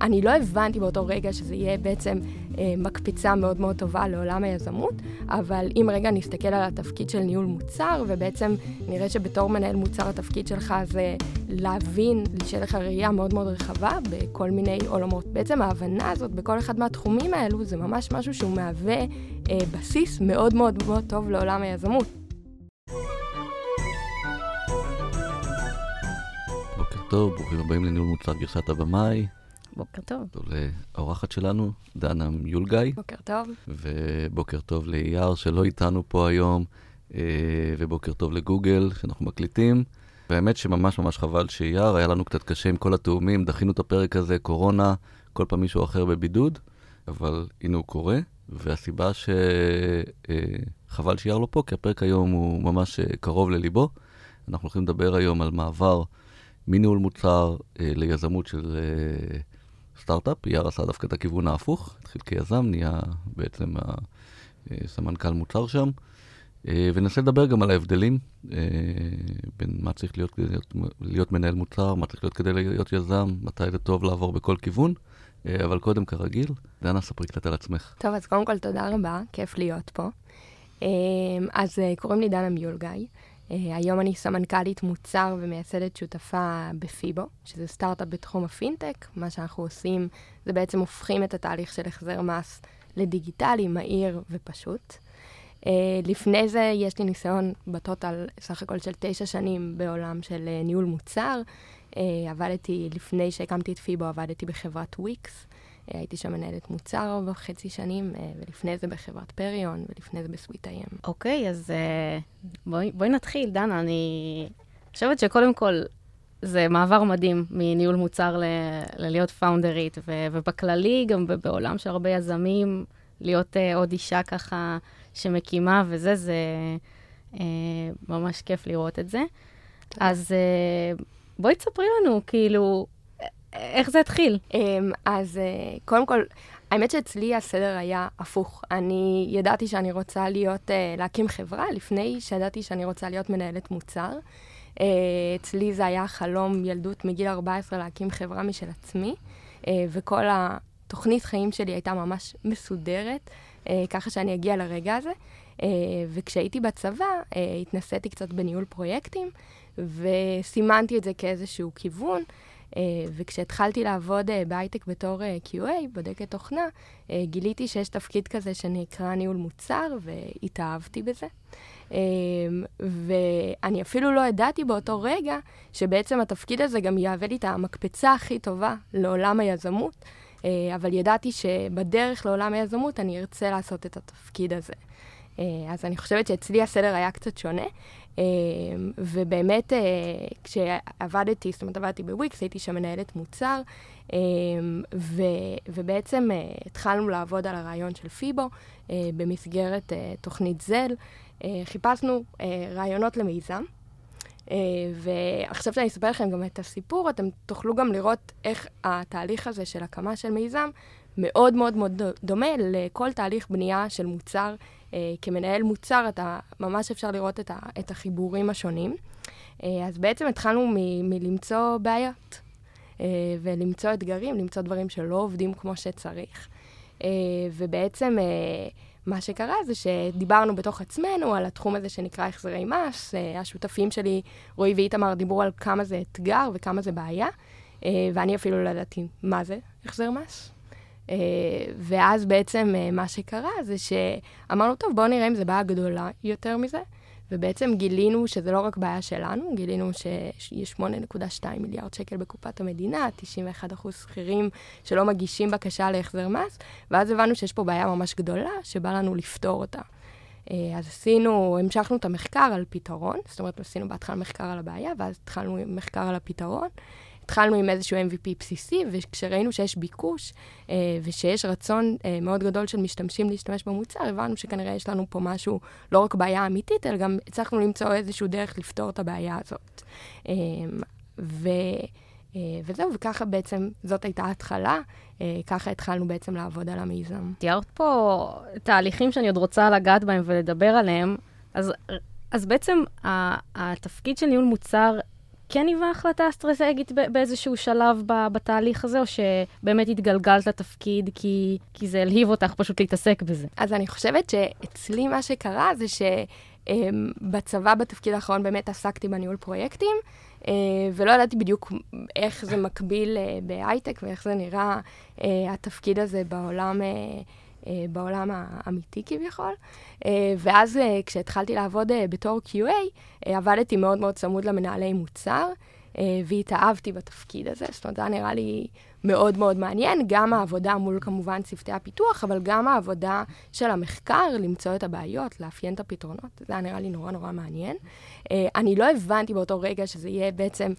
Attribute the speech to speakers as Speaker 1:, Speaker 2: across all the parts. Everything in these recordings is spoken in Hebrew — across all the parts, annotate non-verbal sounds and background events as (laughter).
Speaker 1: אני לא הבנתי באותו רגע שזה יהיה בעצם אה, מקפצה מאוד מאוד טובה לעולם היזמות, אבל אם רגע נסתכל על התפקיד של ניהול מוצר, ובעצם נראה שבתור מנהל מוצר התפקיד שלך זה להבין, שיהיה לך ראייה מאוד מאוד רחבה בכל מיני עולמות. בעצם ההבנה הזאת בכל אחד מהתחומים האלו זה ממש משהו שהוא מהווה אה, בסיס מאוד מאוד מאוד טוב לעולם היזמות.
Speaker 2: טוב, ברוכים הבאים לניהול מוצר גרסת הבמאי.
Speaker 1: בוקר טוב.
Speaker 2: טוב לאורחת שלנו, דנה יולגאי.
Speaker 1: בוקר טוב.
Speaker 2: ובוקר טוב לאייר שלא איתנו פה היום, אה, ובוקר טוב לגוגל שאנחנו מקליטים. והאמת שממש ממש חבל שאייר, היה לנו קצת קשה עם כל התאומים, דחינו את הפרק הזה, קורונה, כל פעם מישהו אחר בבידוד, אבל הנה הוא קורה, והסיבה שחבל אה, שאייר לא פה, כי הפרק היום הוא ממש אה, קרוב לליבו. אנחנו הולכים לדבר היום על מעבר מניהול מוצר ליזמות של סטארט-אפ, אייר עשה דווקא את הכיוון ההפוך, התחיל כיזם, נהיה בעצם הסמנכ"ל מוצר שם. אה, וננסה לדבר גם על ההבדלים אה, בין מה צריך להיות כדי להיות, להיות מנהל מוצר, מה צריך להיות כדי להיות יזם, מתי זה טוב לעבור בכל כיוון. אה, אבל קודם, כרגיל, דנה, ספרי קצת על עצמך.
Speaker 1: טוב, אז קודם כל תודה רבה, כיף להיות פה. אז קוראים לי דנה מיולגאי. היום אני סמנכ"לית מוצר ומייסדת שותפה בפיבו, שזה סטארט-אפ בתחום הפינטק. מה שאנחנו עושים זה בעצם הופכים את התהליך של החזר מס לדיגיטלי, מהיר ופשוט. אה, לפני זה יש לי ניסיון ב total, סך הכל של תשע שנים בעולם של אה, ניהול מוצר. אה, עבדתי, לפני שהקמתי את פיבו, עבדתי בחברת וויקס. אה, הייתי שם מנהלת מוצר ארבע וחצי שנים, אה, ולפני זה בחברת פריון, ולפני זה ב SweetIM.
Speaker 3: אוקיי, אז אה, בואי, בואי נתחיל, דנה. אני חושבת שקודם כל, זה מעבר מדהים מניהול מוצר ל- ללהיות פאונדרית, ו- ובכללי, גם בעולם של הרבה יזמים, להיות uh, עוד אישה ככה שמקימה וזה, זה uh, ממש כיף לראות את זה. אז uh, בואי תספרי לנו, כאילו, איך זה התחיל? Um,
Speaker 1: אז uh, קודם כל, האמת שאצלי הסדר היה הפוך. אני ידעתי שאני רוצה להיות, uh, להקים חברה לפני שידעתי שאני רוצה להיות מנהלת מוצר. Uh, אצלי זה היה חלום ילדות מגיל 14 להקים חברה משל עצמי, וכל התוכנית חיים שלי הייתה ממש מסודרת, ככה שאני אגיע לרגע הזה. וכשהייתי בצבא, התנסיתי קצת בניהול פרויקטים, וסימנתי את זה כאיזשהו כיוון. Uh, וכשהתחלתי לעבוד uh, בהייטק בתור uh, QA, בודקת תוכנה, גיליתי שיש תפקיד כזה שנקרא ניהול מוצר, והתאהבתי בזה. ואני אפילו לא ידעתי באותו רגע שבעצם התפקיד הזה גם יהווה לי את המקפצה הכי טובה לעולם היזמות, אבל ידעתי שבדרך לעולם היזמות אני ארצה לעשות את התפקיד הזה. אז אני חושבת שאצלי הסדר היה קצת שונה. Uh, ובאמת, uh, כשעבדתי, זאת אומרת, עבדתי בוויקס, הייתי שם מנהלת מוצר, uh, ו, ובעצם התחלנו לעבוד על הרעיון של פיבו במסגרת תוכנית זל. חיפשנו רעיונות למיזם. Uh, ועכשיו שאני אספר לכם גם את הסיפור, אתם תוכלו גם לראות איך התהליך הזה של הקמה של מיזם מאוד מאוד מאוד דומה לכל תהליך בנייה של מוצר. Uh, כמנהל מוצר, אתה ממש אפשר לראות את, ה, את החיבורים השונים. Uh, אז בעצם התחלנו מ, מלמצוא בעיות, uh, ולמצוא אתגרים, למצוא דברים שלא עובדים כמו שצריך. ובעצם... מה שקרה זה שדיברנו בתוך עצמנו על התחום הזה שנקרא החזרי מס. השותפים שלי, רועי ואיתמר, דיברו על כמה זה אתגר וכמה זה בעיה, ואני אפילו לא ידעתי מה זה החזר מס. Uh, ואז בעצם uh, מה שקרה זה שאמרנו, טוב, בואו נראה אם זו בעיה גדולה יותר מזה. ובעצם גילינו שזה לא רק בעיה שלנו, גילינו שיש 8.2 מיליארד שקל בקופת המדינה, 91 אחוז שכירים שלא מגישים בקשה להחזר מס, ואז הבנו שיש פה בעיה ממש גדולה, שבא לנו לפתור אותה. אה, אז עשינו, המשכנו את המחקר על פתרון, זאת אומרת, עשינו בהתחלה מחקר על הבעיה, ואז התחלנו מחקר על הפתרון. התחלנו עם איזשהו MVP בסיסי, וכשראינו שיש ביקוש אה, ושיש רצון אה, מאוד גדול של משתמשים להשתמש במוצר, הבנו שכנראה יש לנו פה משהו, לא רק בעיה אמיתית, אלא גם הצלחנו למצוא איזשהו דרך לפתור את הבעיה הזאת. אה, ו... אה, וזהו, וככה בעצם זאת הייתה ההתחלה, אה, ככה התחלנו בעצם לעבוד על המיזם.
Speaker 3: תיארת פה תהליכים שאני עוד רוצה לגעת בהם ולדבר עליהם, אז, אז בעצם התפקיד של ניהול מוצר כן היווה החלטה אסטרטגית באיזשהו שלב בתהליך הזה, או שבאמת התגלגלת לתפקיד כי, כי זה הלהיב אותך פשוט להתעסק בזה?
Speaker 1: אז אני חושבת שאצלי מה שקרה זה שבצבא, בתפקיד האחרון, באמת עסקתי בניהול פרויקטים, אה, ולא ידעתי בדיוק איך זה מקביל אה, בהייטק ואיך זה נראה אה, התפקיד הזה בעולם. אה, בעולם האמיתי כביכול. אה, ואז אה, כשהתחלתי לעבוד בתור QA, עבדתי מאוד מאוד צמוד למנהלי מוצר, והתאהבתי בתפקיד הזה. זאת אומרת, זה נראה לי מאוד מאוד מעניין, גם העבודה מול כמובן צוותי הפיתוח, אבל גם העבודה של המחקר, למצוא את הבעיות, לאפיין את הפתרונות. זה היה נראה לי נורא נורא מעניין. אני לא הבנתי באותו רגע שזה יהיה בעצם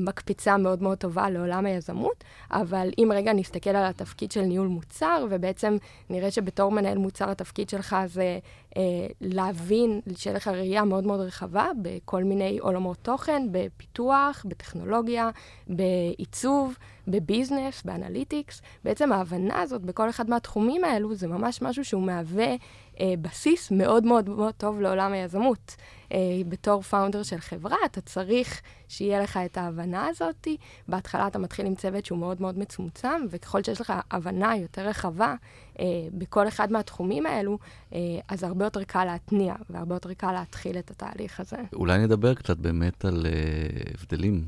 Speaker 1: מקפצה מאוד מאוד טובה לעולם היזמות, אבל אם רגע נסתכל על התפקיד של ניהול מוצר, ובעצם נראה שבתור מנהל מוצר התפקיד שלך זה אה, להבין, שיהיה לך ראייה מאוד מאוד רחבה בכל מיני עולמות תוכן, בפיתוח, בטכנולוגיה, בעיצוב, בביזנס, באנליטיקס. בעצם ההבנה הזאת בכל אחד מהתחומים האלו זה ממש משהו שהוא מהווה אה, בסיס מאוד מאוד מאוד טוב לעולם היזמות. אה, בתור פאונדר של חברה, אתה צריך שיהיה לך את ההבנה הזאת. בהתחלה אתה מתחיל עם צוות שהוא מאוד מאוד מצומצם, וככל שיש לך הבנה יותר רחבה אה, בכל אחד מהתחומים האלו, אה, אז הרבה יותר קל להתניע, והרבה יותר קל להתחיל את התהליך הזה.
Speaker 2: אולי נדבר קצת באמת על אה, הבדלים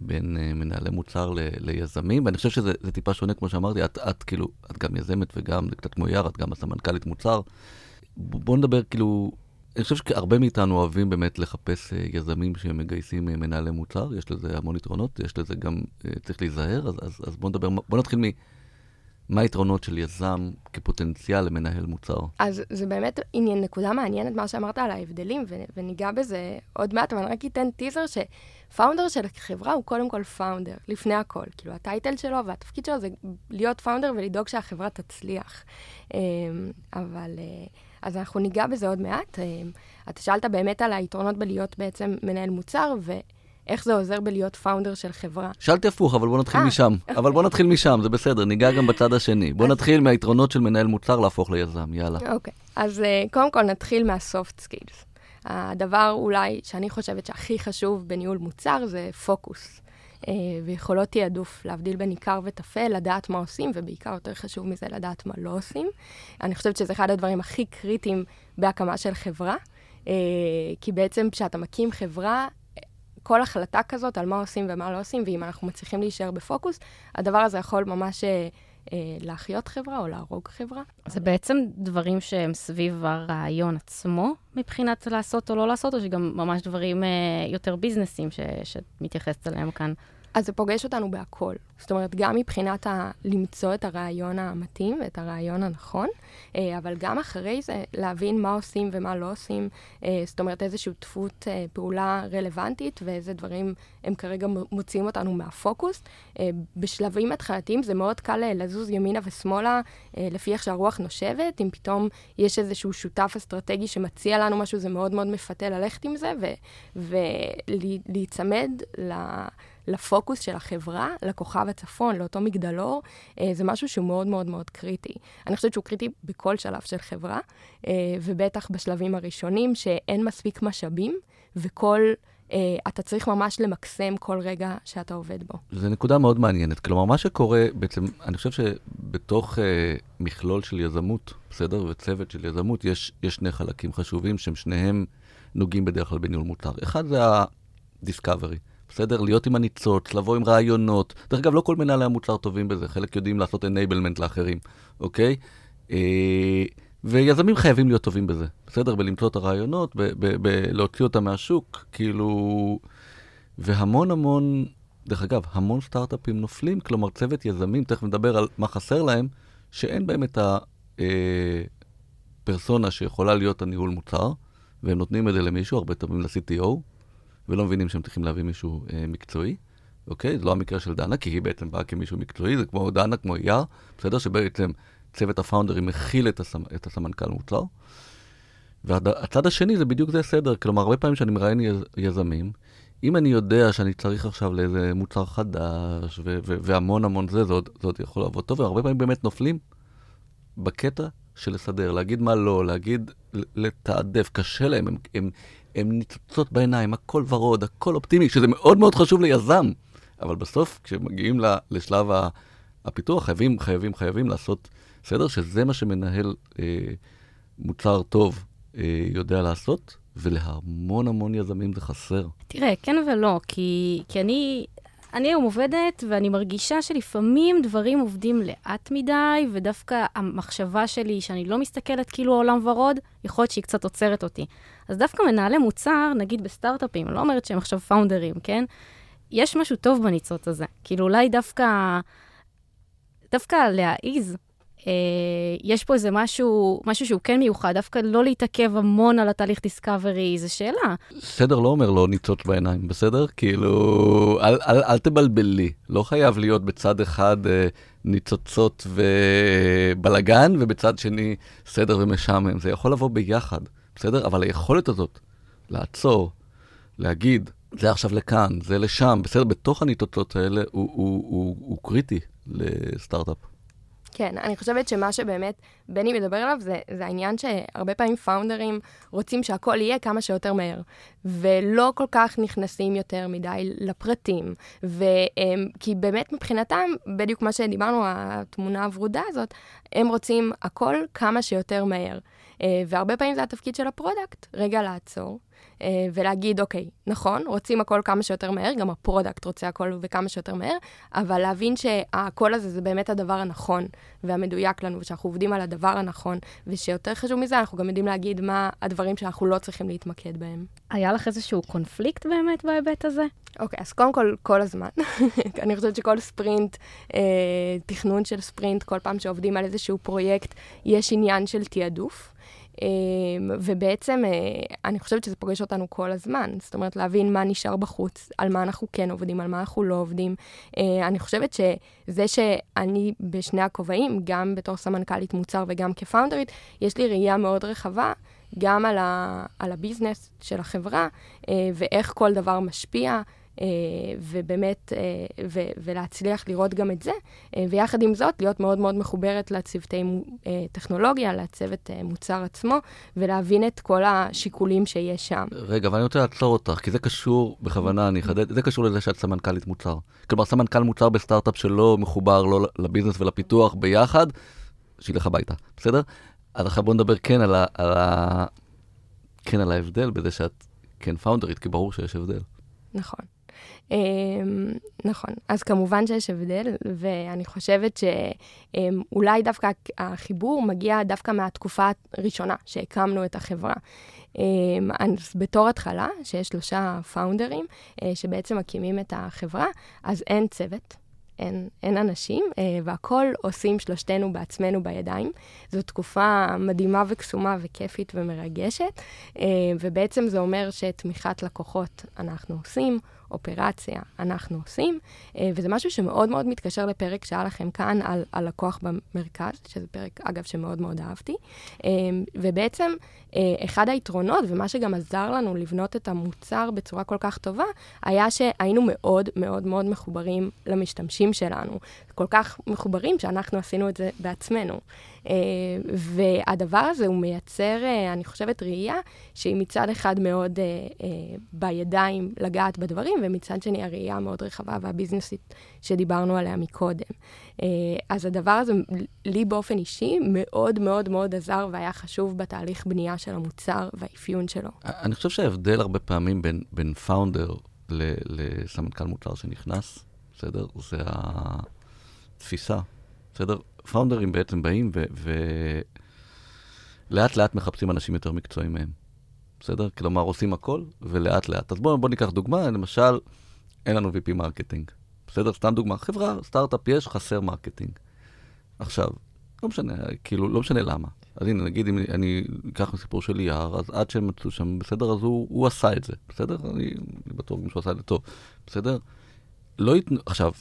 Speaker 2: בין uh, מנהלי מוצר ל, ליזמים, ואני חושב שזה טיפה שונה, כמו שאמרתי, את, את כאילו, את גם יזמת וגם, זה קצת כמו יאר, את גם הסמנכ"לית מוצר. בואו נדבר כאילו, אני חושב שהרבה מאיתנו אוהבים באמת לחפש uh, יזמים שמגייסים uh, מנהלי מוצר, יש לזה המון יתרונות, יש לזה גם, uh, צריך להיזהר, אז, אז, אז בואו נדבר, בואו נתחיל מ... מה היתרונות של יזם כפוטנציאל למנהל מוצר?
Speaker 1: אז זה באמת עניין, נקודה מעניינת, מה שאמרת על ההבדלים, ו- וניגע בזה עוד מעט, אבל אני רק אתן טיזר שפאונדר של החברה הוא קודם כל פאונדר, לפני הכל. כאילו, הטייטל שלו והתפקיד שלו זה להיות founder ולדאוג שהחברה תצליח. אמ, אבל... אה, אז אנחנו ניגע בזה עוד מעט. אמ, אתה שאלת באמת על היתרונות בלהיות בעצם מנהל מוצר, ו... איך זה עוזר בלהיות founder של חברה.
Speaker 2: שאלתי הפוך, אבל בוא נתחיל אה. אה. משם. אבל בוא נתחיל משם, זה בסדר, ניגע גם בצד השני. בוא נתחיל מהיתרונות של מנהל מוצר להפוך ליזם, יאללה.
Speaker 1: אוקיי, okay. אז uh, קודם כל נתחיל מה soft skills. הדבר אולי שאני חושבת שהכי חשוב בניהול מוצר זה פוקוס. Uh, ויכולות תעדוף, להבדיל בין עיקר וטפל, לדעת מה עושים, ובעיקר יותר חשוב מזה, לדעת מה לא עושים. אני חושבת שזה אחד הדברים הכי קריטיים בהקמה של חברה, uh, כי בעצם כשאתה מקים חברה, כל החלטה כזאת על מה עושים ומה לא עושים, ואם אנחנו מצליחים להישאר בפוקוס, הדבר הזה יכול ממש אה, אה, להחיות חברה או להרוג חברה.
Speaker 3: זה בעצם דברים שהם סביב הרעיון עצמו, מבחינת לעשות או לא לעשות, או שגם ממש דברים אה, יותר ביזנסים ש, שאת מתייחסת אליהם כאן?
Speaker 1: אז זה פוגש אותנו בהכל. זאת אומרת, גם מבחינת ה... למצוא את הרעיון המתאים ואת הרעיון הנכון, אה, אבל גם אחרי זה להבין מה עושים ומה לא עושים. אה, זאת אומרת, איזושהי דפות אה, פעולה רלוונטית ואיזה דברים הם כרגע מוציאים אותנו מהפוקוס. בשלבים התחלתיים זה מאוד קל לזוז ימינה ושמאלה לפי איך שהרוח נושבת. אם פתאום יש איזשהו שותף אסטרטגי שמציע לנו משהו, זה מאוד מאוד מפתה ללכת עם זה ולהיצמד ל... לפוקוס של החברה, לכוכב הצפון, לאותו מגדלור, אה, זה משהו שהוא מאוד מאוד מאוד קריטי. אני חושבת שהוא קריטי בכל שלב של חברה, אה, ובטח בשלבים הראשונים, שאין מספיק משאבים, וכל... Uh, אתה צריך ממש למקסם כל רגע שאתה עובד בו.
Speaker 2: זו נקודה מאוד מעניינת. כלומר, מה שקורה, בעצם, אני חושב שבתוך uh, מכלול של יזמות, בסדר? וצוות של יזמות, יש, יש שני חלקים חשובים שהם שניהם נוגעים בדרך כלל בניהול מוצר. אחד זה ה-discovery. בסדר? להיות עם הניצוץ, לבוא עם רעיונות. דרך אגב, לא כל מנהלי המוצר טובים בזה, חלק יודעים לעשות enablement לאחרים, אוקיי? אה, ויזמים חייבים להיות טובים בזה, בסדר? בלמצוא את הרעיונות, להוציא אותם מהשוק, כאילו... והמון המון, דרך אגב, המון סטארט-אפים נופלים, כלומר צוות יזמים, תכף נדבר על מה חסר להם, שאין בהם את הפרסונה אה, שיכולה להיות הניהול מוצר, והם נותנים את זה למישהו, הרבה פעמים ל-CTO, ולא מבינים שהם צריכים להביא מישהו אה, מקצועי, אוקיי? זה לא המקרה של דנה, כי היא בעצם באה כמישהו מקצועי, זה כמו דנה, כמו אייר, בסדר? שבעצם צוות הפאונדרים מכיל את, הסמ... את הסמנכ"ל מוצר. והצד השני זה בדיוק זה סדר, כלומר, הרבה פעמים כשאני מראיין יז... יזמים, אם אני יודע שאני צריך עכשיו לאיזה מוצר חדש, ו- ו- והמון המון זה, זה עוד, זה עוד יכול לעבוד טוב, והרבה פעמים באמת נופלים בקטע של לסדר, להגיד מה לא, להגיד, לתעדף, קשה להם, הם, הם, הן ניצוצות בעיניים, הכל ורוד, הכל אופטימי, שזה מאוד מאוד חשוב ליזם. אבל בסוף, כשמגיעים לשלב הפיתוח, חייבים, חייבים, חייבים לעשות סדר, שזה מה שמנהל אה, מוצר טוב אה, יודע לעשות, ולהמון המון יזמים זה חסר.
Speaker 3: תראה, כן ולא, כי, כי אני, אני היום עובדת, ואני מרגישה שלפעמים דברים עובדים לאט מדי, ודווקא המחשבה שלי, שאני לא מסתכלת כאילו העולם ורוד, יכול להיות שהיא קצת עוצרת אותי. אז דווקא מנהלי מוצר, נגיד בסטארט-אפים, לא אומרת שהם עכשיו פאונדרים, כן? יש משהו טוב בניצוץ הזה. כאילו, אולי דווקא, דווקא להעיז אה, יש פה איזה משהו, משהו שהוא כן מיוחד, דווקא לא להתעכב המון על התהליך דיסקאברי, זו שאלה.
Speaker 2: סדר לא אומר לא ניצוץ בעיניים, בסדר? כאילו, אל, אל, אל תבלבלי, לא חייב להיות בצד אחד אה, ניצוצות ובלגן, ובצד שני סדר ומשעמם, זה יכול לבוא ביחד, בסדר? אבל היכולת הזאת לעצור, להגיד, זה עכשיו לכאן, זה לשם, בסדר? בתוך הניצוצות האלה הוא, הוא, הוא, הוא קריטי לסטארט-אפ.
Speaker 1: כן, אני חושבת שמה שבאמת בני מדבר עליו זה, זה העניין שהרבה פעמים פאונדרים רוצים שהכל יהיה כמה שיותר מהר, ולא כל כך נכנסים יותר מדי לפרטים, ו, כי באמת מבחינתם, בדיוק מה שדיברנו, התמונה הוורודה הזאת, הם רוצים הכל כמה שיותר מהר. אה, והרבה פעמים זה התפקיד של ה product, רגע לעצור. אה, ולהגיד, אוקיי, נכון, רוצים הכל כמה שיותר מהר, גם ה product רוצה הכל וכמה שיותר מהר, אבל להבין שהכל הזה זה באמת הדבר הנכון והמדויק לנו, ושאנחנו עובדים על הדבר הנכון, ושיותר חשוב מזה, אנחנו גם יודעים להגיד מה הדברים שאנחנו לא צריכים להתמקד בהם.
Speaker 3: היה לך איזשהו קונפליקט באמת בהיבט הזה?
Speaker 1: אוקיי, אז קודם כל, כל הזמן. (laughs) אני חושבת שכל ספרינט, אה, תכנון של ספרינט, כל פעם שעובדים על איזשהו פרויקט, יש עניין של תעדוף. אמ, ובעצם אה, אני חושבת שזה פוגש אותנו כל הזמן, זאת אומרת להבין מה נשאר בחוץ, על מה אנחנו כן עובדים, על מה אנחנו לא עובדים. אה, אני חושבת שזה שאני בשני הכובעים, גם בתור סמנכ"לית מוצר וגם כפאונדרית, יש לי ראייה מאוד רחבה. גם על, ה, על הביזנס של החברה, אה, ואיך כל דבר משפיע, ובאמת, אה, ו- ולהצליח לראות גם את זה, אה, ויחד עם זאת, להיות מאוד מאוד מחוברת לצוותי טכנולוגיה, לצוות מוצר עצמו, ולהבין את כל השיקולים שיש שם.
Speaker 2: רגע, אבל אני רוצה לעצור אותך, כי זה קשור, בכוונה אני אחדד, זה קשור לזה שאת סמנכ"לית מוצר. כלומר, סמנכ"ל מוצר בסטארט-אפ שלא מחובר לא לביזנס ולפיתוח ביחד, שילך הביתה, בסדר? אז עכשיו בוא נדבר כן על, ה, על, ה, כן על ההבדל בזה שאת כן פאונדרית, כי ברור שיש הבדל.
Speaker 1: נכון. אמ, נכון, אז כמובן שיש הבדל, ואני חושבת שאולי דווקא החיבור מגיע דווקא מהתקופה הראשונה שהקמנו את החברה. אמ, אז בתור התחלה, שיש שלושה פאונדרים אה, שבעצם מקימים את החברה, אז אין צוות. אין, אין אנשים, אה, והכול עושים שלושתנו בעצמנו בידיים. זו תקופה מדהימה וקסומה וכיפית ומרגשת, אה, ובעצם זה אומר שתמיכת לקוחות אנחנו עושים, אופרציה אנחנו עושים, אה, וזה משהו שמאוד מאוד מתקשר לפרק שהיה לכם כאן על, על לקוח במרכז, שזה פרק, אגב, שמאוד מאוד אהבתי. אה, ובעצם, אה, אחד היתרונות, ומה שגם עזר לנו לבנות את המוצר בצורה כל כך טובה, היה שהיינו מאוד מאוד מאוד מחוברים למשתמשים שלנו. כל כך מחוברים שאנחנו עשינו את זה בעצמנו. והדבר הזה הוא מייצר, אני חושבת, ראייה שהיא מצד אחד מאוד בידיים לגעת בדברים, ומצד שני הראייה המאוד רחבה והביזנסית שדיברנו עליה מקודם. אה, אז הדבר הזה, לי באופן אישי, מאוד מאוד מאוד עזר והיה חשוב בתהליך בנייה של המוצר והאפיון שלו.
Speaker 2: אני חושב שההבדל הרבה פעמים בין, בין פאונדר לסמנכ"ל מוצר שנכנס, בסדר? זה התפיסה, בסדר? פאונדרים בעצם באים ולאט לאט מחפשים אנשים יותר מקצועיים מהם. בסדר? כלומר, עושים הכל, ולאט לאט. אז בואו בוא ניקח דוגמה, למשל, אין לנו VP marketing. בסדר? סתם דוגמה, חברה, סטארט-אפ יש, חסר marketing. עכשיו, לא משנה, כאילו, לא משנה למה. אז הנה, נגיד, אם אני אקח סיפור של יער, אז עד שהם מצאו שם, בסדר, אז הוא, הוא עשה את זה, בסדר? אני, אני בטוח שהוא עשה את זה טוב, בסדר? לא ייתנו, עכשיו,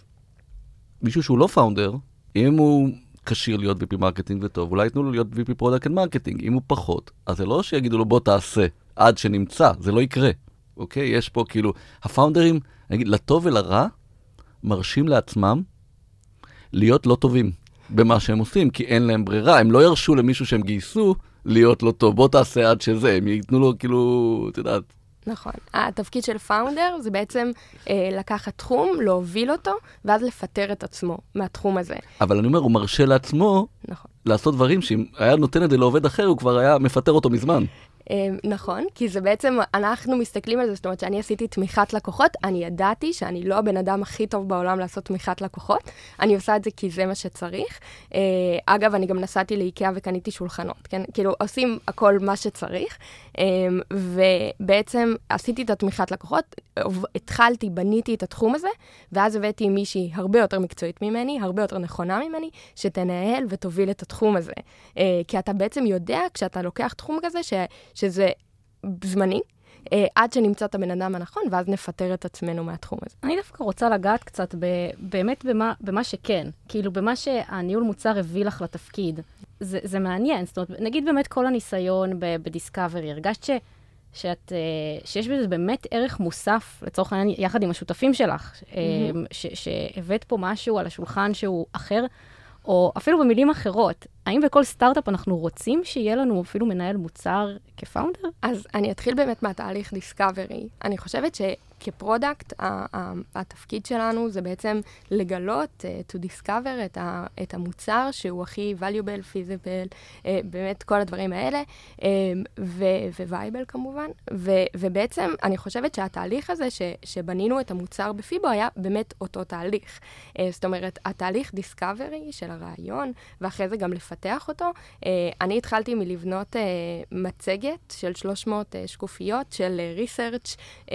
Speaker 2: מישהו שהוא לא founder, אם הוא כשיר להיות VP marketing וטוב, אולי ייתנו לו להיות VP product marketing. אם הוא פחות, אז זה לא שיגידו לו בוא תעשה, עד שנמצא, זה לא יקרה, אוקיי? יש פה כאילו, הפאונדרים, נגיד, לטוב ולרע, מרשים לעצמם להיות לא טובים במה שהם עושים, כי אין להם ברירה, הם לא ירשו למישהו שהם גייסו להיות לא טוב, בוא תעשה עד שזה, הם ייתנו לו כאילו, את יודעת,
Speaker 1: נכון. התפקיד של פאונדר זה בעצם אה, לקחת תחום, להוביל אותו, ואז לפטר את עצמו מהתחום הזה.
Speaker 2: אבל אני אומר, הוא מרשה לעצמו
Speaker 1: נכון.
Speaker 2: לעשות דברים שאם היה נותן את זה לעובד אחר, הוא כבר היה מפטר אותו מזמן.
Speaker 1: אה, נכון, כי זה בעצם, אנחנו מסתכלים על זה, זאת אומרת שאני עשיתי תמיכת לקוחות, אני ידעתי שאני לא הבן אדם הכי טוב בעולם לעשות תמיכת לקוחות, אני עושה את זה כי זה מה שצריך. אה, אגב, אני גם נסעתי לאיקאה וקניתי שולחנות, כן? כאילו, עושים הכל מה שצריך, ובעצם עשיתי את התמיכת לקוחות, התחלתי, בניתי את התחום הזה, ואז הבאתי מישהי הרבה יותר מקצועית ממני, הרבה יותר נכונה ממני, שתנהל ותוביל את התחום הזה. כי אתה בעצם יודע, כשאתה לוקח תחום כזה, ש... שזה זמני, אה, עד שנמצא את הבן אדם הנכון, ואז נפטר את עצמנו מהתחום הזה.
Speaker 3: אני דווקא רוצה לגעת קצת ב, באמת במה, במה שכן, כאילו במה שהניהול מוצר הביא לך לתפקיד. זה, זה מעניין, זאת אומרת, נגיד באמת כל הניסיון ב discovery, הרגשת ש... שאת, אה, שיש בזה באמת ערך מוסף, לצורך העניין, יחד עם השותפים שלך, mm-hmm. שהבאת פה משהו על השולחן שהוא אחר, או אפילו במילים אחרות, האם בכל סטארט-אפ אנחנו רוצים שיהיה לנו אפילו מנהל מוצר כ founder?
Speaker 1: אז אני אתחיל באמת מהתהליך discovery. אני חושבת ש... כ product, התפקיד שלנו זה בעצם לגלות, uh, to discover את, ה, את המוצר שהוא הכי valuable, feasible, uh, באמת כל הדברים האלה, um, ו-viable כמובן. ו, ובעצם אני חושבת שהתהליך הזה ש, שבנינו את המוצר בפיבו היה באמת אותו תהליך. זאת אומרת, התהליך discovery של הרעיון, ואחרי זה גם לפתח אותו, אני התחלתי מלבנות מצגת של 300 uh, שקופיות של research uh,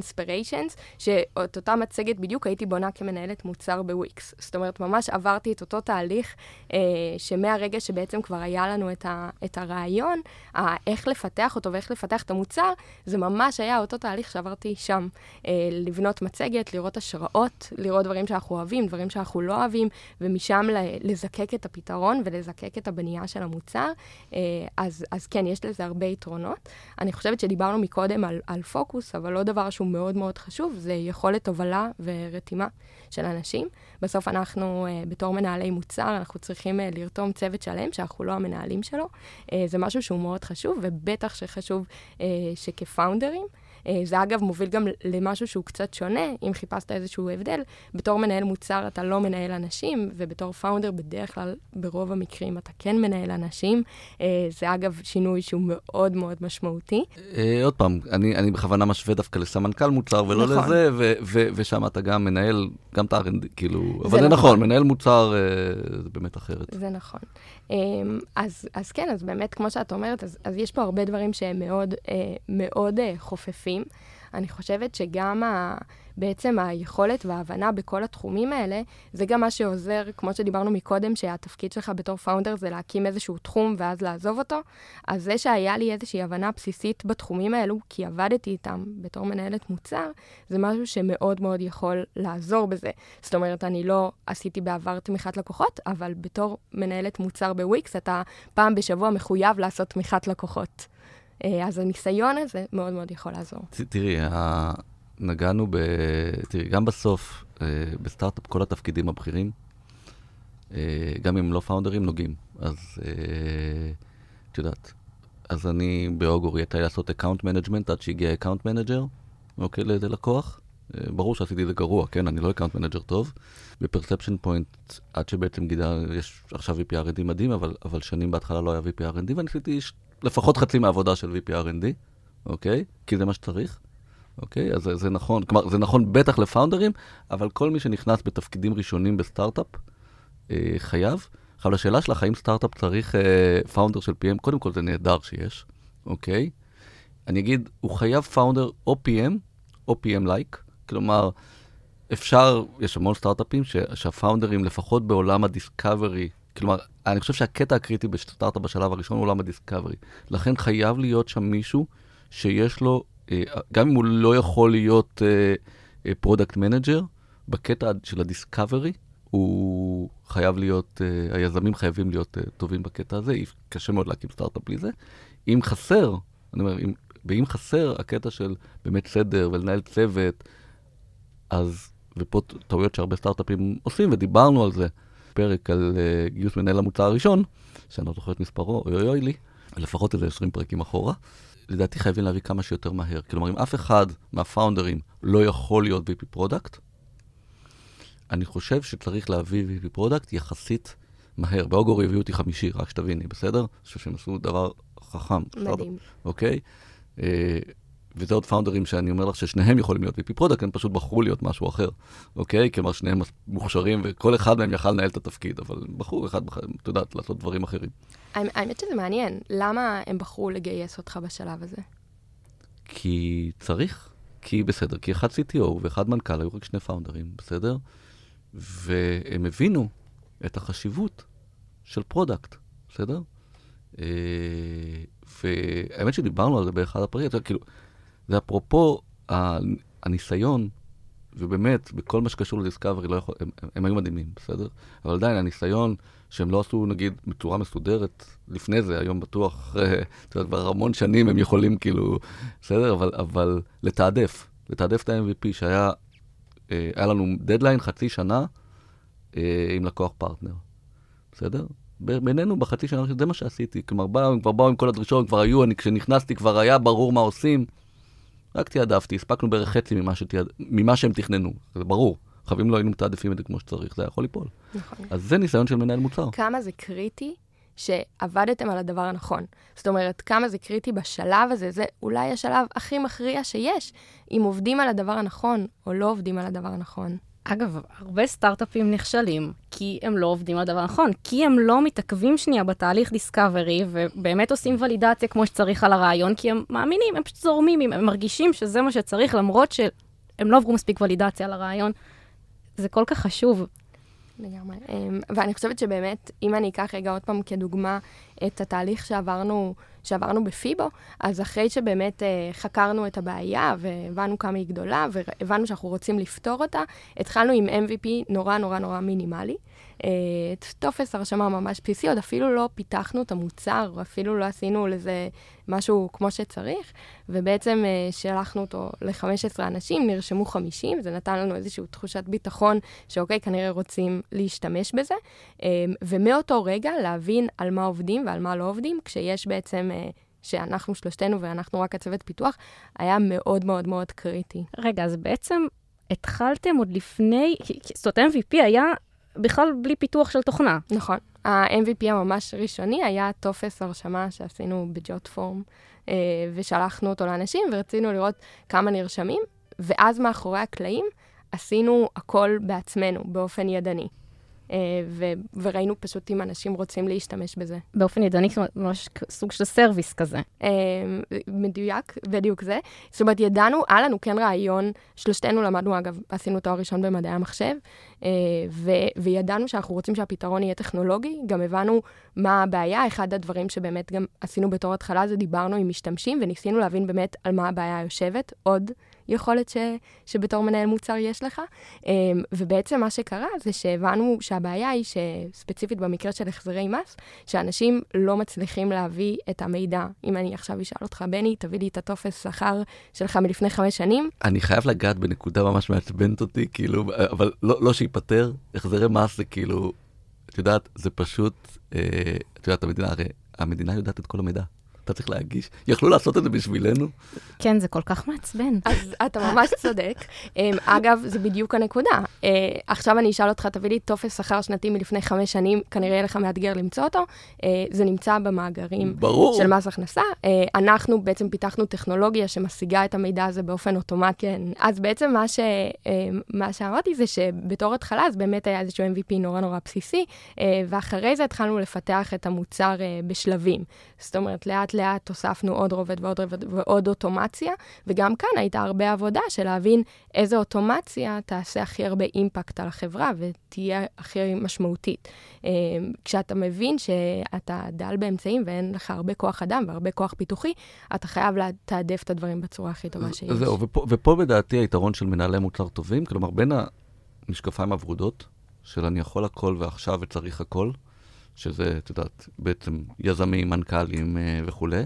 Speaker 1: אינספיריישנס, שאת אותה מצגת בדיוק הייתי בונה כמנהלת מוצר בוויקס. זאת אומרת, ממש עברתי את אותו תהליך, אה, שמהרגע שבעצם כבר היה לנו את, ה, את הרעיון, ה, איך לפתח אותו ואיך לפתח את המוצר, זה ממש היה אותו תהליך שעברתי שם. אה, לבנות מצגת, לראות השראות, לראות דברים שאנחנו אוהבים, דברים שאנחנו לא אוהבים, ומשם לזקק את הפתרון ולזקק את הבנייה של המוצר. אה, אז, אז כן, יש לזה הרבה יתרונות. אני חושבת שדיברנו מקודם על, על פוקוס, אבל לא דבר שהוא מאוד מאוד חשוב, זה יכולת הובלה ורתימה של אנשים. בסוף אנחנו, uh, בתור מנהלי מוצר, אנחנו צריכים uh, לרתום צוות שלם, שאנחנו לא המנהלים שלו. Uh, זה משהו שהוא מאוד חשוב, ובטח שחשוב uh, שכפאונדרים, זה אגב מוביל גם למשהו שהוא קצת שונה, אם חיפשת איזשהו הבדל. בתור מנהל מוצר אתה לא מנהל אנשים, ובתור פאונדר בדרך כלל, ברוב המקרים אתה כן מנהל אנשים. אה, זה אגב שינוי שהוא מאוד מאוד משמעותי.
Speaker 2: אה, עוד פעם, אני, אני בכוונה משווה דווקא לסמנכ"ל מוצר ולא נכון. לזה, ו, ו, ושם אתה גם מנהל, גם את ה-R&D, כאילו, אבל זה נכון, נכון מנהל מוצר זה באמת אחרת.
Speaker 1: זה נכון. אז, אז כן, אז באמת, כמו שאת אומרת, אז, אז יש פה הרבה דברים שהם מאוד, מאוד חופפים. אני חושבת שגם ה... בעצם היכולת וההבנה בכל התחומים האלה, זה גם מה שעוזר, כמו שדיברנו מקודם, שהתפקיד שלך בתור פאונדר זה להקים איזשהו תחום ואז לעזוב אותו. אז זה שהיה לי איזושהי הבנה בסיסית בתחומים האלו, כי עבדתי איתם בתור מנהלת מוצר, זה משהו שמאוד מאוד יכול לעזור בזה. זאת אומרת, אני לא עשיתי בעבר תמיכת לקוחות, אבל בתור מנהלת מוצר בוויקס, אתה פעם בשבוע מחויב לעשות תמיכת לקוחות. אה, אז הניסיון הזה מאוד מאוד יכול לעזור.
Speaker 2: תראי, נגענו ב... תראי, גם בסוף, אה, בסטארט-אפ כל התפקידים הבכירים, אה, גם אם לא פאונדרים, נוגעים. אז את יודעת, אז אני ב Augury יצא לעשות account management עד שהגיע account manager, אוקיי, ללקוח. ברור שעשיתי את זה גרוע, כן? אני לא account manager טוב. ב Perception Point, עד שבעצם גידה, יש עכשיו VP R&D מדהים, אבל, אבל שנים בהתחלה לא היה VP R&D, ואני עשיתי לפחות חצי מהעבודה של VP R&D, אוקיי? כי זה מה שצריך, אוקיי? אז זה, זה נכון, כלומר, זה נכון בטח לפאונדרים, אבל כל מי שנכנס בתפקידים ראשונים בסטארט-אפ, אה, חייב. עכשיו, לשאלה שלך, האם סטארט-אפ צריך אה, founder של PM, קודם כל זה נהדר שיש, אוקיי? אני אגיד, הוא חייב founder או PM, או PM-like, כלומר, אפשר, יש המון סטארט-אפים שהפאונדרים, לפחות בעולם ה discovery, כלומר, אני חושב שהקטע הקריטי בסטארט-אפ בשלב הראשון הוא עולם ה discovery. לכן חייב להיות שם מישהו שיש לו, אה, גם אם הוא לא יכול להיות product uh, manager, בקטע של ה discovery, הוא חייב להיות, היזמים חייבים להיות טובים בקטע הזה, קשה מאוד להקים סטארט-אפ בלי זה. אם חסר, אני אומר, אם, ואם חסר הקטע של באמת סדר ולנהל צוות, אז, ופה טעויות שהרבה סטארט-אפים עושים, ודיברנו על זה, פרק על uh, גיוס מנהל המוצר הראשון, שאני לא זוכר את מספרו, אוי אוי לי, לפחות איזה 20 פרקים אחורה. לדעתי חייבים להביא כמה שיותר מהר. כלומר, אם אף אחד מהפאונדרים לא יכול להיות VP product, אני חושב שצריך להביא VP product יחסית מהר. ב Augury הביאו אותי חמישי, רק שתביני, בסדר? אני חושב שהם עשו דבר חכם.
Speaker 1: מדהים.
Speaker 2: אוקיי? אה, וזה עוד פאונדרים שאני אומר לך ששניהם יכולים להיות VP product, הם פשוט בחרו להיות משהו אחר, אוקיי? כלומר, שניהם מוכשרים, וכל אחד מהם יכל לנהל את התפקיד, אבל בחרו אחד, את יודעת, לעשות דברים אחרים.
Speaker 1: האמת שזה מעניין, למה הם בחרו לגייס אותך בשלב הזה?
Speaker 2: כי צריך, כי בסדר, כי אחד CTO ואחד מנכ"ל, היו רק שני פאונדרים, בסדר? והם הבינו את החשיבות של product, בסדר? אה, והאמת שדיברנו על זה באחד הפרקים, כאילו, זה אפרופו הניסיון, ובאמת, בכל מה שקשור ל discovery, לא יכול, הם, הם היו מדהימים, בסדר? אבל עדיין, הניסיון שהם לא עשו, נגיד, בצורה מסודרת לפני זה, היום בטוח, אחרי, אתה יודע, כבר המון שנים הם יכולים, כאילו, בסדר? אבל, אבל לתעדף, לתעדף את ה-MVP, שהיה, אה, היה לנו דדליין חצי שנה אה, עם לקוח פרטנר, בסדר? בנינו בחצי שנה, זה מה שעשיתי. כלומר, באו, הם כבר באו עם כל הדרישות, כבר היו, אני, כשנכנסתי כבר היה ברור מה עושים. רק תעדפתי, הספקנו בערך חצי ממה, שתיעד... ממה שהם תכננו, זה ברור. חייבים לא היינו מתעדפים את זה כמו שצריך, זה יכול ליפול. נכון. אז זה ניסיון של מנהל מוצר.
Speaker 1: כמה זה קריטי שעבדתם על הדבר הנכון. זאת אומרת, כמה זה קריטי בשלב הזה, זה אולי השלב הכי מכריע שיש, אם עובדים על הדבר הנכון או לא עובדים על הדבר הנכון.
Speaker 3: אגב, הרבה סטארט-אפים נכשלים, כי הם לא עובדים על הדבר הנכון, כי הם לא מתעכבים שנייה בתהליך דיסקאברי, ובאמת עושים ולידציה כמו שצריך על הרעיון, כי הם מאמינים, הם פשוט זורמים, הם מרגישים שזה מה שצריך, למרות שהם לא עברו מספיק ולידציה על הרעיון. זה כל כך חשוב.
Speaker 1: לגמרי. אמ, ואני חושבת שבאמת, אם אני אקח רגע עוד פעם כדוגמה את התהליך שעברנו, שעברנו בפיבו, אז אחרי שבאמת אה, חקרנו את הבעיה והבנו כמה היא גדולה והבנו שאנחנו רוצים לפתור אותה, התחלנו עם MVP נורא נורא נורא מינימלי. את טופס הרשמה ממש PC, עוד אפילו לא פיתחנו את המוצר, אפילו לא עשינו לזה משהו כמו שצריך, ובעצם אה, שלחנו אותו ל-15 אנשים, נרשמו 50, זה נתן לנו איזושהי תחושת ביטחון שאוקיי, כנראה רוצים להשתמש בזה, אה, ומאותו רגע להבין על מה עובדים ועל מה לא עובדים, כשיש בעצם... אה, שאנחנו שלושתנו ואנחנו רק הצוות פיתוח, היה מאוד מאוד מאוד קריטי.
Speaker 3: רגע, אז בעצם התחלתם עוד לפני, זאת אומרת, MVP היה בכלל בלי פיתוח של תוכנה.
Speaker 1: נכון. ה-MVP הממש ראשוני היה טופס הרשמה שעשינו בג'וט פורם, אה, ושלחנו אותו לאנשים, ורצינו לראות כמה נרשמים, ואז מאחורי הקלעים עשינו הכל בעצמנו, באופן ידני. אה, ו- וראינו פשוט אם אנשים רוצים להשתמש בזה.
Speaker 3: באופן ידני, ממש סוג של סרוויס כזה. אה,
Speaker 1: מדויק, בדיוק זה. זאת אומרת, ידענו, היה לנו כן רעיון, שלושתנו למדנו, אגב, עשינו תואר ראשון במדעי המחשב, אה, ו- וידענו שאנחנו רוצים שהפתרון יהיה טכנולוגי, גם הבנו מה הבעיה. אחד הדברים שבאמת גם עשינו בתור התחלה זה דיברנו עם משתמשים וניסינו להבין באמת על מה הבעיה יושבת. עוד יכולת ש, שבתור מנהל מוצר יש לך. אמ, ובעצם מה שקרה זה שהבנו שהבעיה היא שספציפית במקרה של החזרי מס, שאנשים לא מצליחים להביא את המידע. אם אני עכשיו אשאל אותך, בני, תביא לי את הטופס שכר שלך מלפני חמש שנים.
Speaker 2: אני חייב לגעת בנקודה ממש מעצבנת אותי, כאילו, אבל לא, לא שייפטר, החזרי מס זה כאילו, את יודעת, זה פשוט, אה, את יודעת, המדינה, הרי המדינה יודעת את כל המידע. אתה צריך להגיש. יכלו לעשות את זה בשבילנו?
Speaker 3: כן, זה כל כך מעצבן.
Speaker 1: אז אתה ממש צודק. אמ, אגב, זה בדיוק הנקודה. אה, עכשיו אני אשאל אותך, תביא לי טופס שכר שנתי מלפני חמש שנים, כנראה יהיה לך מאתגר למצוא אותו. אה, זה נמצא במאגרים ברור. של מס הכנסה. אה, אנחנו בעצם פיתחנו טכנולוגיה שמשיגה את המידע הזה באופן אוטומטי. אז בעצם מה, ש, מה שאמרתי זה שבתור התחלה, אז באמת היה איזשהו MVP נורא נורא בסיסי, ואחרי זה התחלנו לפתח את המוצר בשלבים. זאת אומרת, לאט לאט הוספנו עוד רובד ועוד רובד ועוד אוטומציה, וגם כאן הייתה הרבה עבודה של להבין איזה אוטומציה תעשה הכי הרבה אימפקט על החברה ותהיה הכי משמעותית. אה, כשאתה מבין שאתה דל באמצעים ואין לך הרבה כוח אדם והרבה כוח פיתוחי, אתה חייב לתעדף את הדברים בצורה הכי טובה שיש.
Speaker 2: זהו, ופה, ופה לדעתי היתרון של מנהלי מוצר טובים, כלומר, בין המשקפיים הוורודות, של אני יכול הכל ועכשיו וצריך הכל, שזה, את יודעת, בעצם יזמים, מנכ"לים אה, וכולי,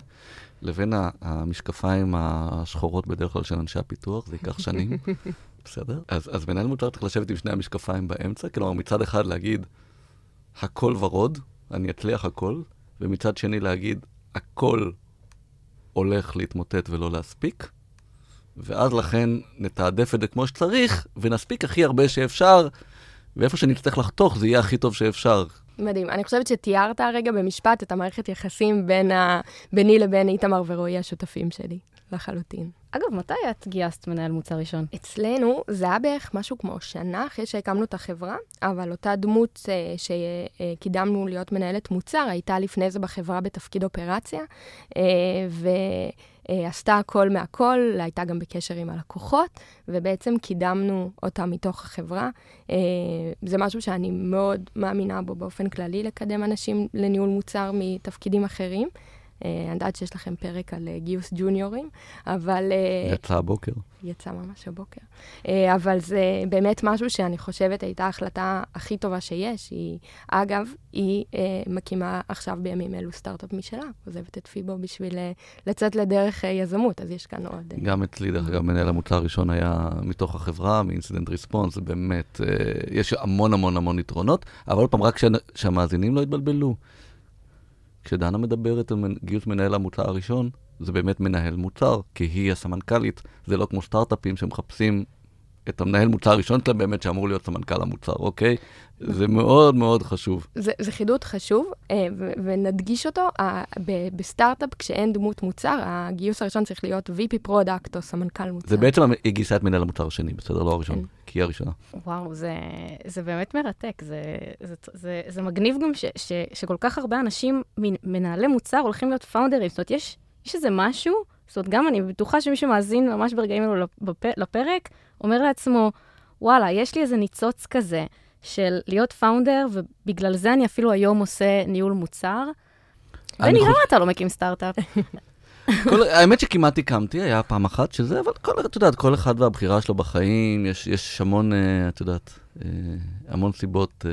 Speaker 2: לבין המשקפיים השחורות בדרך כלל של אנשי הפיתוח, זה ייקח שנים, (laughs) בסדר? אז, אז מנהל מוצר צריך לשבת עם שני המשקפיים באמצע, כלומר מצד אחד להגיד, הכל ורוד, אני אצליח הכל, ומצד שני להגיד, הכל הולך להתמוטט ולא להספיק, ואז לכן נתעדף את זה כמו שצריך, ונספיק הכי הרבה שאפשר, ואיפה שנצטרך לחתוך זה יהיה הכי טוב שאפשר.
Speaker 1: מדהים. אני חושבת שתיארת הרגע במשפט את המערכת יחסים בין ה... ביני לבין איתמר ורועי השותפים שלי, לחלוטין.
Speaker 3: אגב, מתי את גייסת מנהל מוצר ראשון?
Speaker 1: אצלנו זה היה בערך משהו כמו שנה אחרי שהקמנו את החברה, אבל אותה דמות אה, שקידמנו להיות מנהלת מוצר הייתה לפני זה בחברה בתפקיד אופרציה, אה, ועשתה הכל מהכל, הייתה גם בקשר עם הלקוחות, ובעצם קידמנו אותה מתוך החברה. אה, זה משהו שאני מאוד מאמינה בו באופן כללי, לקדם אנשים לניהול מוצר מתפקידים אחרים. אה, אני יודעת שיש לכם פרק על אה, גיוס ג'וניורים, אבל... אה,
Speaker 2: יצא הבוקר.
Speaker 1: יצא ממש הבוקר. אבל זה באמת משהו שאני חושבת הייתה ההחלטה הכי טובה שיש. היא, אגב, היא מקימה עכשיו בימים אלו סטארט-אפ משלה, עוזבת את פיבו בשביל לצאת לדרך יזמות, אז יש כאן עוד...
Speaker 2: גם אצלי, דרך אגב, מנהל המוצר הראשון היה מתוך החברה, מאינסידנט ריספונס, באמת, יש המון המון המון יתרונות, אבל עוד פעם, רק שהמאזינים לא יתבלבלו. כשדנה מדברת על גיוס מנהל המוצר הראשון, זה באמת מנהל מוצר, כי היא הסמנכ"לית. זה לא כמו סטארט-אפים שמחפשים את המנהל מוצר הראשון שלהם באמת, שאמור להיות סמנכ"ל המוצר, אוקיי? זה מאוד מאוד חשוב.
Speaker 1: זה, זה חידוד חשוב, אה, ונדגיש אותו. בסטארט-אפ, כשאין דמות מוצר, הגיוס הראשון צריך להיות VP product או סמנכ"ל מוצר.
Speaker 2: זה בעצם את מנהל המוצר השני, בסדר? לא הראשון, כן. כי היא הראשונה.
Speaker 3: וואו, זה, זה באמת מרתק. זה, זה, זה, זה מגניב גם ש, ש, שכל כך הרבה אנשים, מנהלי מוצר, הולכים להיות פאונדרים. זאת אומרת, יש, יש איזה משהו, זאת אומרת, גם אני בטוחה שמי שמאזין ממש ברגעים האלו לפרק, אומר לעצמו, וואלה, יש לי איזה ניצוץ כזה של להיות פאונדר, ובגלל זה אני אפילו היום עושה ניהול מוצר. בני, למה אתה לא מקים סטארט-אפ? (laughs)
Speaker 2: כל, האמת שכמעט הקמתי, היה פעם אחת שזה, אבל כל, את יודעת, כל אחד והבחירה שלו בחיים, יש, יש המון, uh, את יודעת, uh, המון סיבות uh,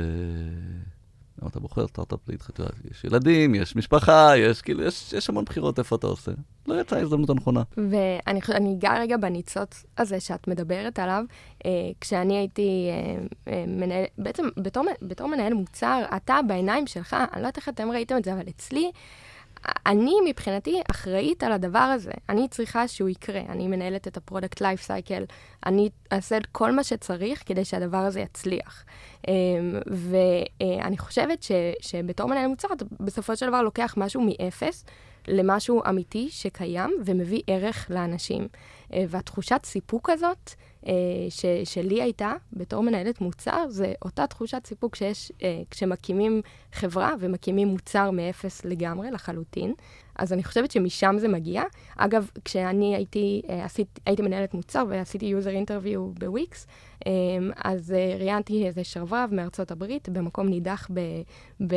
Speaker 2: למה אתה בוחר סטארט-אפ להתחתן? יש ילדים, יש משפחה, יש כאילו, יש, יש המון בחירות איפה אתה עושה. לא יצאה ההזדמנות הנכונה.
Speaker 1: ואני אגע רגע בניצוץ הזה שאת מדברת עליו. אה, כשאני הייתי אה, אה, מנהל, בעצם בתור, בתור מנהל מוצר, אתה בעיניים שלך, אני לא יודעת איך אתם ראיתם את זה, אבל אצלי, אני מבחינתי אחראית על הדבר הזה. אני צריכה שהוא יקרה. אני מנהלת את ה product life cycle. אני אעשה את כל מה שצריך כדי שהדבר הזה יצליח. אמ, ואני חושבת ש, שבתור מנהל מוצר, אתה בסופו של דבר לוקח משהו מאפס למשהו אמיתי שקיים ומביא ערך לאנשים. אה, והתחושת סיפוק הזאת, אה, ש, שלי הייתה בתור מנהלת מוצר, זה אותה תחושת סיפוק שיש אה, כשמקימים חברה ומקימים מוצר מאפס לגמרי, לחלוטין. אז אני חושבת שמשם זה מגיע. אגב, כשאני הייתי, עשית, הייתי מנהלת מוצר ועשיתי user interview ב-Wix, אז ראיינתי איזה שרברב מארצות הברית במקום נידח ב... ב...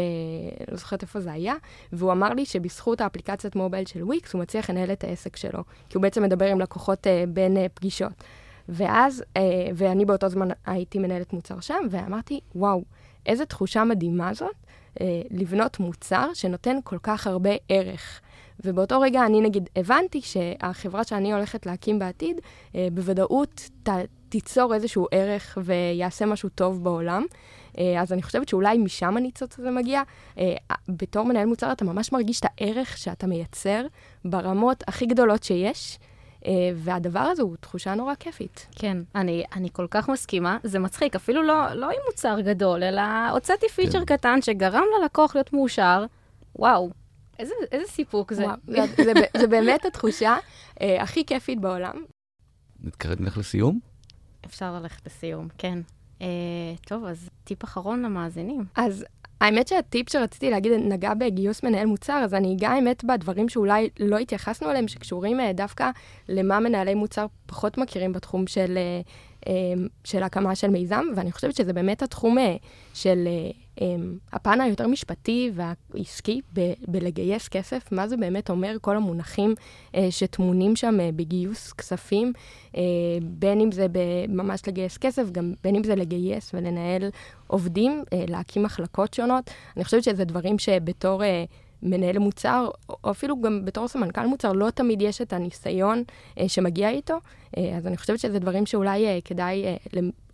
Speaker 1: לא זוכרת איפה זה היה, והוא אמר לי שבזכות האפליקציית מובייל של וויקס הוא מצליח לנהל את העסק שלו, כי הוא בעצם מדבר עם לקוחות בין פגישות. ואז, אה, ואני באותו זמן הייתי מנהלת מוצר שם, ואמרתי, וואו, איזה תחושה מדהימה זאת, אה, לבנות מוצר שנותן כל כך הרבה ערך. ובאותו רגע אני נגיד הבנתי שהחברה שאני הולכת להקים בעתיד, אה, בוודאות ת, תיצור איזשהו ערך ויעשה משהו טוב בעולם. אה, אז אני חושבת שאולי משם הניצוץ הזה מגיע. אה, בתור מנהל מוצר אתה ממש מרגיש את הערך שאתה מייצר ברמות הכי גדולות שיש. אה, והדבר הזה הוא תחושה נורא כיפית.
Speaker 3: כן, אני, אני כל כך מסכימה. זה מצחיק, אפילו לא, לא עם מוצר גדול, אלא הוצאתי פיצ'ר כן. קטן שגרם ללקוח להיות מאושר. וואו, איזה, איזה סיפוק זה. וואו,
Speaker 1: זה, זה, זה באמת התחושה אה, הכי כיפית בעולם.
Speaker 2: נתקרב נלך לסיום?
Speaker 3: אפשר ללכת לסיום, כן. אה, טוב, אז טיפ אחרון למאזינים.
Speaker 1: אז האמת שהטיפ שרציתי להגיד נגע בגיוס מנהל מוצר, אז אני אגע האמת בדברים שאולי לא התייחסנו אליהם, שקשורים אה, דווקא למה מנהלי מוצר פחות מכירים בתחום של, אה, של הקמה של מיזם, ואני חושבת שזה באמת התחום של הפן היותר משפטי והעסקי ב- בלגייס כסף, מה זה באמת אומר כל המונחים שטמונים שם בגיוס כספים, בין אם זה ממש לגייס כסף, גם בין אם זה לגייס ולנהל עובדים, להקים מחלקות שונות. אני חושבת שזה דברים שבתור מנהל מוצר, או אפילו גם בתור סמנכ"ל מוצר, לא תמיד יש את הניסיון אה, שמגיע איתו. אה, אז אני חושבת שזה דברים שאולי אה, כדאי, אה,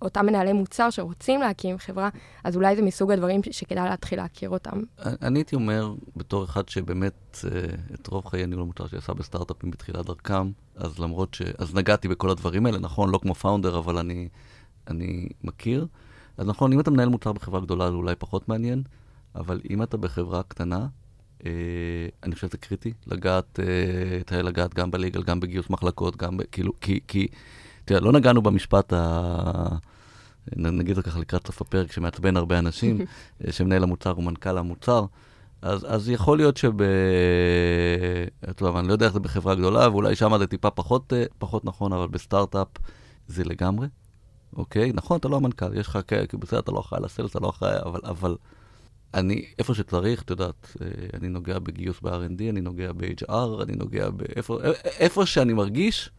Speaker 1: לאותם מנהלי מוצר שרוצים להקים חברה, אז אולי זה מסוג הדברים שכדאי להתחיל להכיר אותם.
Speaker 2: אני הייתי אומר, בתור אחד שבאמת אה, את רוב חיי ניהול המוצר שעשה בסטארט-אפים בתחילת דרכם, אז למרות ש... אז נגעתי בכל הדברים האלה, נכון, לא כמו פאונדר, אבל אני, אני מכיר. אז נכון, אם אתה מנהל מוצר בחברה גדולה, זה אולי פחות מעניין, אבל אם אתה בחברה קטנה, אני חושב שזה קריטי, לגעת, אה, תראה, לגעת גם בליגל, גם בגיוס מחלקות, גם ב... כאילו, כי, כי, תראה, לא נגענו במשפט ה... נגיד זה ככה לקראת סוף הפרק, שמעצבן הרבה אנשים, (laughs) אה, שמנהל המוצר הוא מנכ"ל המוצר. אז, אז יכול להיות שב... טוב, אני לא יודע איך זה בחברה גדולה, ואולי שם זה טיפה פחות, פחות נכון, אבל בסטארט-אפ זה לגמרי, אוקיי? נכון, אתה לא המנכ"ל, יש לך, כי בסדר, אתה לא אחראי על הסלס, אתה לא אחראי, אבל, אבל אני, איפה שצריך, את יודעת, אה, אני נוגע בגיוס ב-R&D, אני נוגע ב-HR, אני נוגע באיפה, איפה שאני מרגיש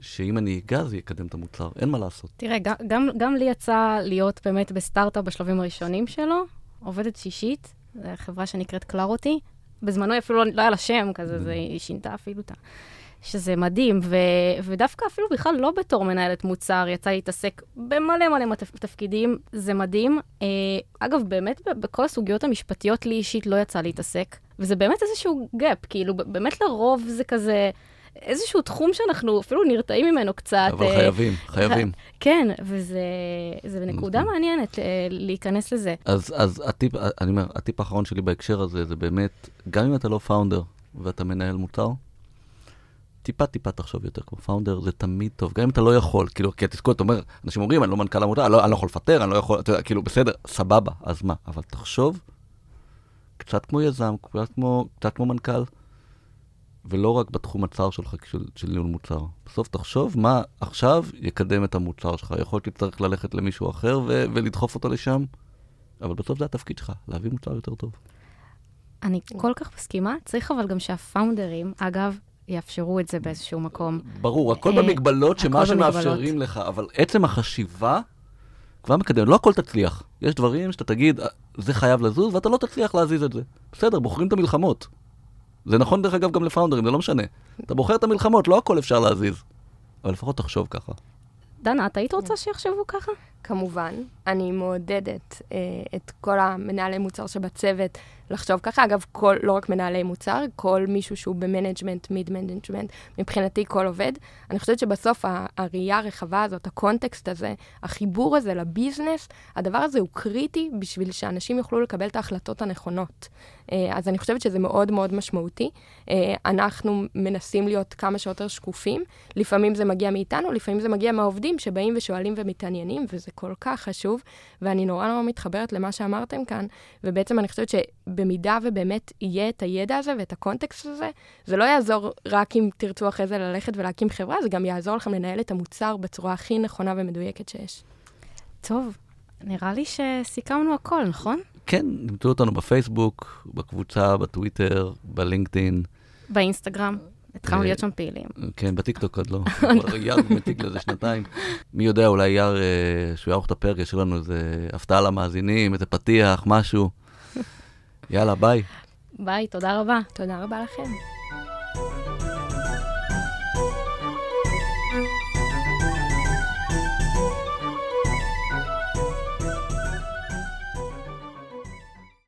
Speaker 2: שאם אני אגע, זה יקדם את המוצר, אין מה לעשות.
Speaker 3: תראה, גם, גם לי יצא להיות באמת בסטארט-אפ בשלבים הראשונים שלו, עובדת שישית, זו חברה שנקראת קלרוטי. בזמנו אפילו לא, לא היה לה שם כזה, זה, היא שינתה אפילו את ה... שזה מדהים, ו, ודווקא אפילו בכלל לא בתור מנהלת מוצר, יצא לי להתעסק במלא מלא תפקידים, זה מדהים. אה, אגב, באמת, בכל הסוגיות המשפטיות לי אישית לא יצא להתעסק, וזה באמת איזשהו gap, כאילו, באמת לרוב זה כזה... איזשהו תחום שאנחנו אפילו נרתעים ממנו קצת.
Speaker 2: אבל אה, חייבים, חייבים.
Speaker 3: כן, וזה נקודה נכון. מעניינת אה, להיכנס לזה.
Speaker 2: אז, אז הטיפ, אני אומר, הטיפ האחרון שלי בהקשר הזה, זה באמת, גם אם אתה לא פאונדר ואתה מנהל מוצר, טיפה טיפה תחשוב יותר כמו פאונדר, זה תמיד טוב, גם אם אתה לא יכול, כאילו, כי התסכול, אתה אומר, אנשים אומרים, אני לא מנכ"ל עמותה, אני, לא, אני לא יכול לפטר, אני לא יכול, אתה יודע, כאילו, בסדר, סבבה, אז מה? אבל תחשוב קצת כמו יזם, קצת כמו, קצת כמו מנכ"ל, ולא רק בתחום הצר שלך של, של ניהול מוצר. בסוף תחשוב מה עכשיו יקדם את המוצר שלך. יכול להיות שתצטרך ללכת למישהו אחר ו- ולדחוף אותו לשם, אבל בסוף זה התפקיד שלך, להביא מוצר יותר טוב.
Speaker 3: אני כל כך מסכימה, צריך אבל גם שהפאונדרים, אגב, יאפשרו את זה באיזשהו מקום.
Speaker 2: ברור, הכל אה, במגבלות שמה שמאפשרים לך, אבל עצם החשיבה כבר מקדם, לא הכל תצליח. יש דברים שאתה תגיד, אה, זה חייב לזוז, ואתה לא תצליח להזיז את זה. בסדר, בוחרים את המלחמות. זה נכון דרך אגב גם ל founderים, זה לא משנה. אתה בוחר את המלחמות, לא הכל אפשר להזיז. אבל לפחות תחשוב ככה.
Speaker 3: דנה, את היית רוצה שיחשבו ככה?
Speaker 1: כמובן. אני מעודדת אה, את כל המנהלי מוצר שבצוות לחשוב ככה. אגב, כל, לא רק מנהלי מוצר, כל מישהו שהוא ב management, mid management, מבחינתי כל עובד. אני חושבת שבסוף הראייה הרחבה הזאת, הקונטקסט הזה, החיבור הזה לביזנס, הדבר הזה הוא קריטי בשביל שאנשים יוכלו לקבל את ההחלטות הנכונות. אה, אז אני חושבת שזה מאוד מאוד משמעותי. אה, אנחנו מנסים להיות כמה שיותר שקופים. לפעמים זה מגיע מאיתנו, לפעמים זה מגיע מהעובדים שבאים ושואלים ומתעניינים, וזה כל כך חשוב. ואני נורא נורא מתחברת למה שאמרתם כאן, ובעצם אני חושבת שבמידה ובאמת יהיה את הידע הזה ואת הקונטקסט הזה, זה לא יעזור רק אם תרצו אחרי זה ללכת ולהקים חברה, זה גם יעזור לכם לנהל את המוצר בצורה הכי נכונה ומדויקת שיש.
Speaker 3: טוב, נראה לי שסיכמנו הכל, נכון?
Speaker 2: כן, נמצאו אותנו בפייסבוק, בקבוצה, בטוויטר, בלינקדאין.
Speaker 3: באינסטגרם. התחלנו להיות שם פעילים.
Speaker 2: כן, בטיקטוק עוד לא. (laughs) יאר מטיק לזה שנתיים. מי יודע, אולי יאר, אה, שהוא יערוך את הפרק, יש לנו איזה הפתעה למאזינים, איזה פתיח, משהו. יאללה, ביי.
Speaker 3: ביי, תודה רבה.
Speaker 1: תודה רבה לכם.